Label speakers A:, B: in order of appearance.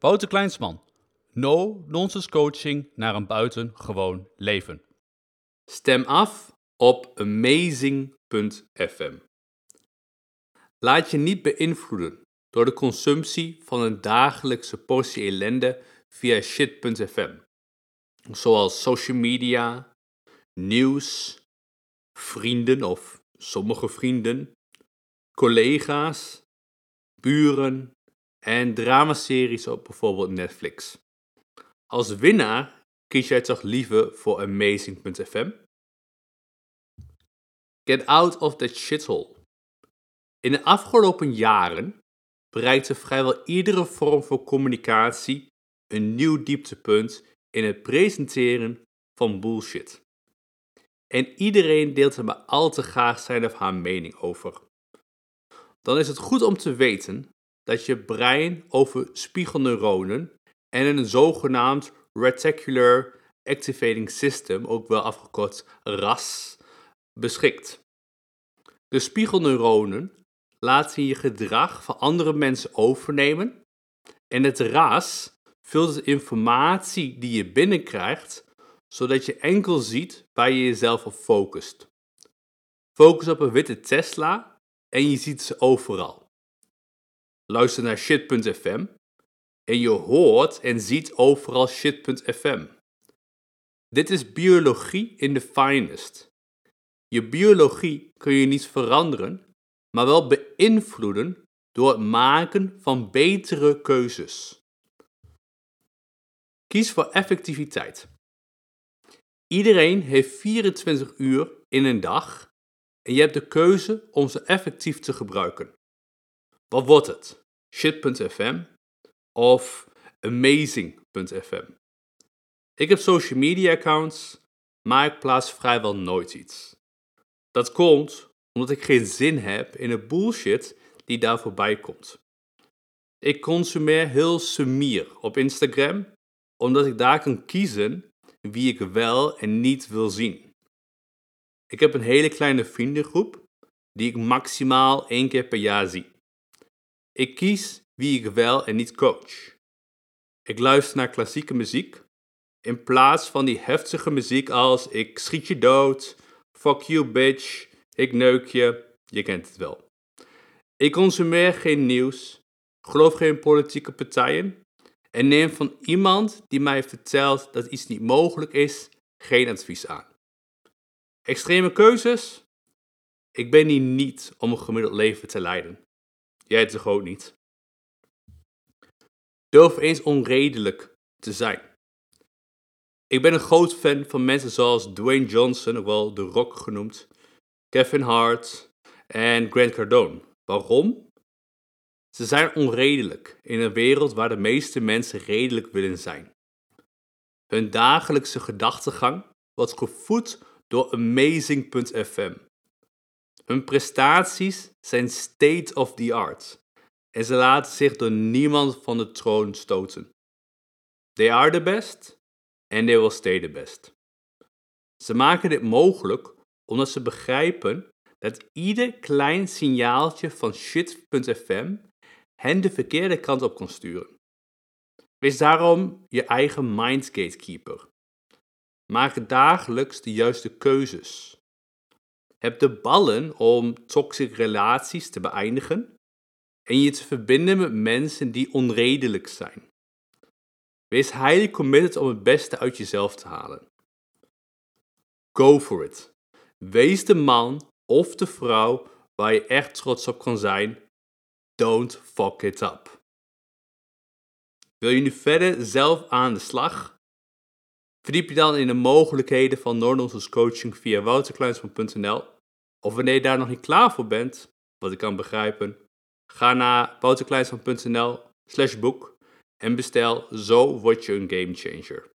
A: Wouter Kleinsman. No nonsense coaching naar een buitengewoon leven.
B: Stem af op amazing.fm. Laat je niet beïnvloeden door de consumptie van een dagelijkse portie ellende via shit.fm, zoals social media, nieuws, vrienden of sommige vrienden, collega's, buren en dramaseries op bijvoorbeeld Netflix. Als winnaar kies jij toch liever voor Amazing.fm? Get out of that shithole. In de afgelopen jaren bereikte vrijwel iedere vorm van communicatie een nieuw dieptepunt in het presenteren van bullshit. En iedereen deelt er maar al te graag zijn of haar mening over. Dan is het goed om te weten dat je brein over spiegelneuronen en een zogenaamd Reticular Activating System, ook wel afgekort RAS, beschikt. De spiegelneuronen laten je gedrag van andere mensen overnemen en het RAS filtert informatie die je binnenkrijgt, zodat je enkel ziet waar je jezelf op focust. Focus op een witte Tesla en je ziet ze overal. Luister naar shit.fm en je hoort en ziet overal shit.fm. Dit is biologie in the finest. Je biologie kun je niet veranderen, maar wel beïnvloeden door het maken van betere keuzes. Kies voor effectiviteit. Iedereen heeft 24 uur in een dag en je hebt de keuze om ze effectief te gebruiken. Wat wordt het? Shit.fm of Amazing.fm? Ik heb social media accounts, maar ik plaats vrijwel nooit iets. Dat komt omdat ik geen zin heb in de bullshit die daar voorbij komt. Ik consumeer heel sumier op Instagram, omdat ik daar kan kiezen wie ik wel en niet wil zien. Ik heb een hele kleine vriendengroep die ik maximaal één keer per jaar zie. Ik kies wie ik wel en niet coach. Ik luister naar klassieke muziek in plaats van die heftige muziek als ik schiet je dood, fuck you bitch, ik neuk je, je kent het wel. Ik consumeer geen nieuws, geloof geen politieke partijen en neem van iemand die mij vertelt dat iets niet mogelijk is, geen advies aan. Extreme keuzes? Ik ben hier niet om een gemiddeld leven te leiden. Jij toch ook niet? Durf eens onredelijk te zijn. Ik ben een groot fan van mensen zoals Dwayne Johnson, ook wel The Rock genoemd, Kevin Hart en Grant Cardone. Waarom? Ze zijn onredelijk in een wereld waar de meeste mensen redelijk willen zijn. Hun dagelijkse gedachtegang wordt gevoed door Amazing.fm. Hun prestaties zijn state of the art en ze laten zich door niemand van de troon stoten. They are the best and they will stay the best. Ze maken dit mogelijk omdat ze begrijpen dat ieder klein signaaltje van shit.fm hen de verkeerde kant op kan sturen. Wees daarom je eigen mindgatekeeper. Maak dagelijks de juiste keuzes. Heb de ballen om toxic relaties te beëindigen en je te verbinden met mensen die onredelijk zijn. Wees highly committed om het beste uit jezelf te halen. Go for it. Wees de man of de vrouw waar je echt trots op kan zijn. Don't fuck it up. Wil je nu verder zelf aan de slag? Verdiep je dan in de mogelijkheden van Noordonsus coaching via wouterkleinsman.nl of wanneer je daar nog niet klaar voor bent, wat ik kan begrijpen, ga naar wouterkleinsman.nl slash boek en bestel Zo word je een gamechanger.